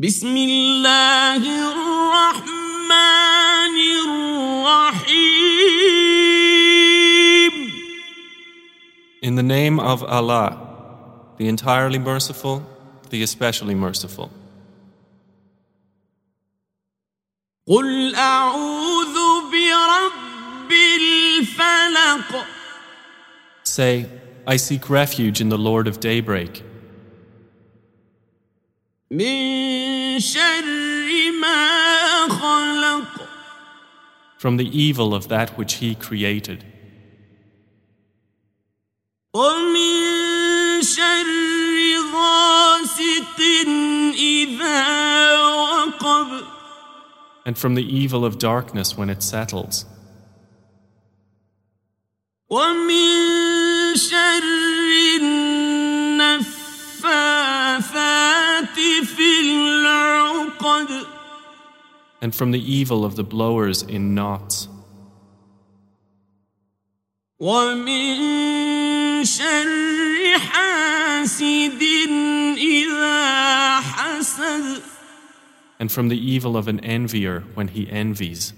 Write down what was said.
بسم الله الرحمن الرحيم In the name of Allah, the entirely merciful, the especially merciful. قل أعوذ برب الفلق Say, I seek refuge in the Lord of daybreak from the evil of that which He created, ومن شر غاسق إذا وقب and from the evil of darkness when it settles, ومن and from the evil of the blowers in knots, ومن شر حاسد إذا حسد and from the evil of an envier when he envies.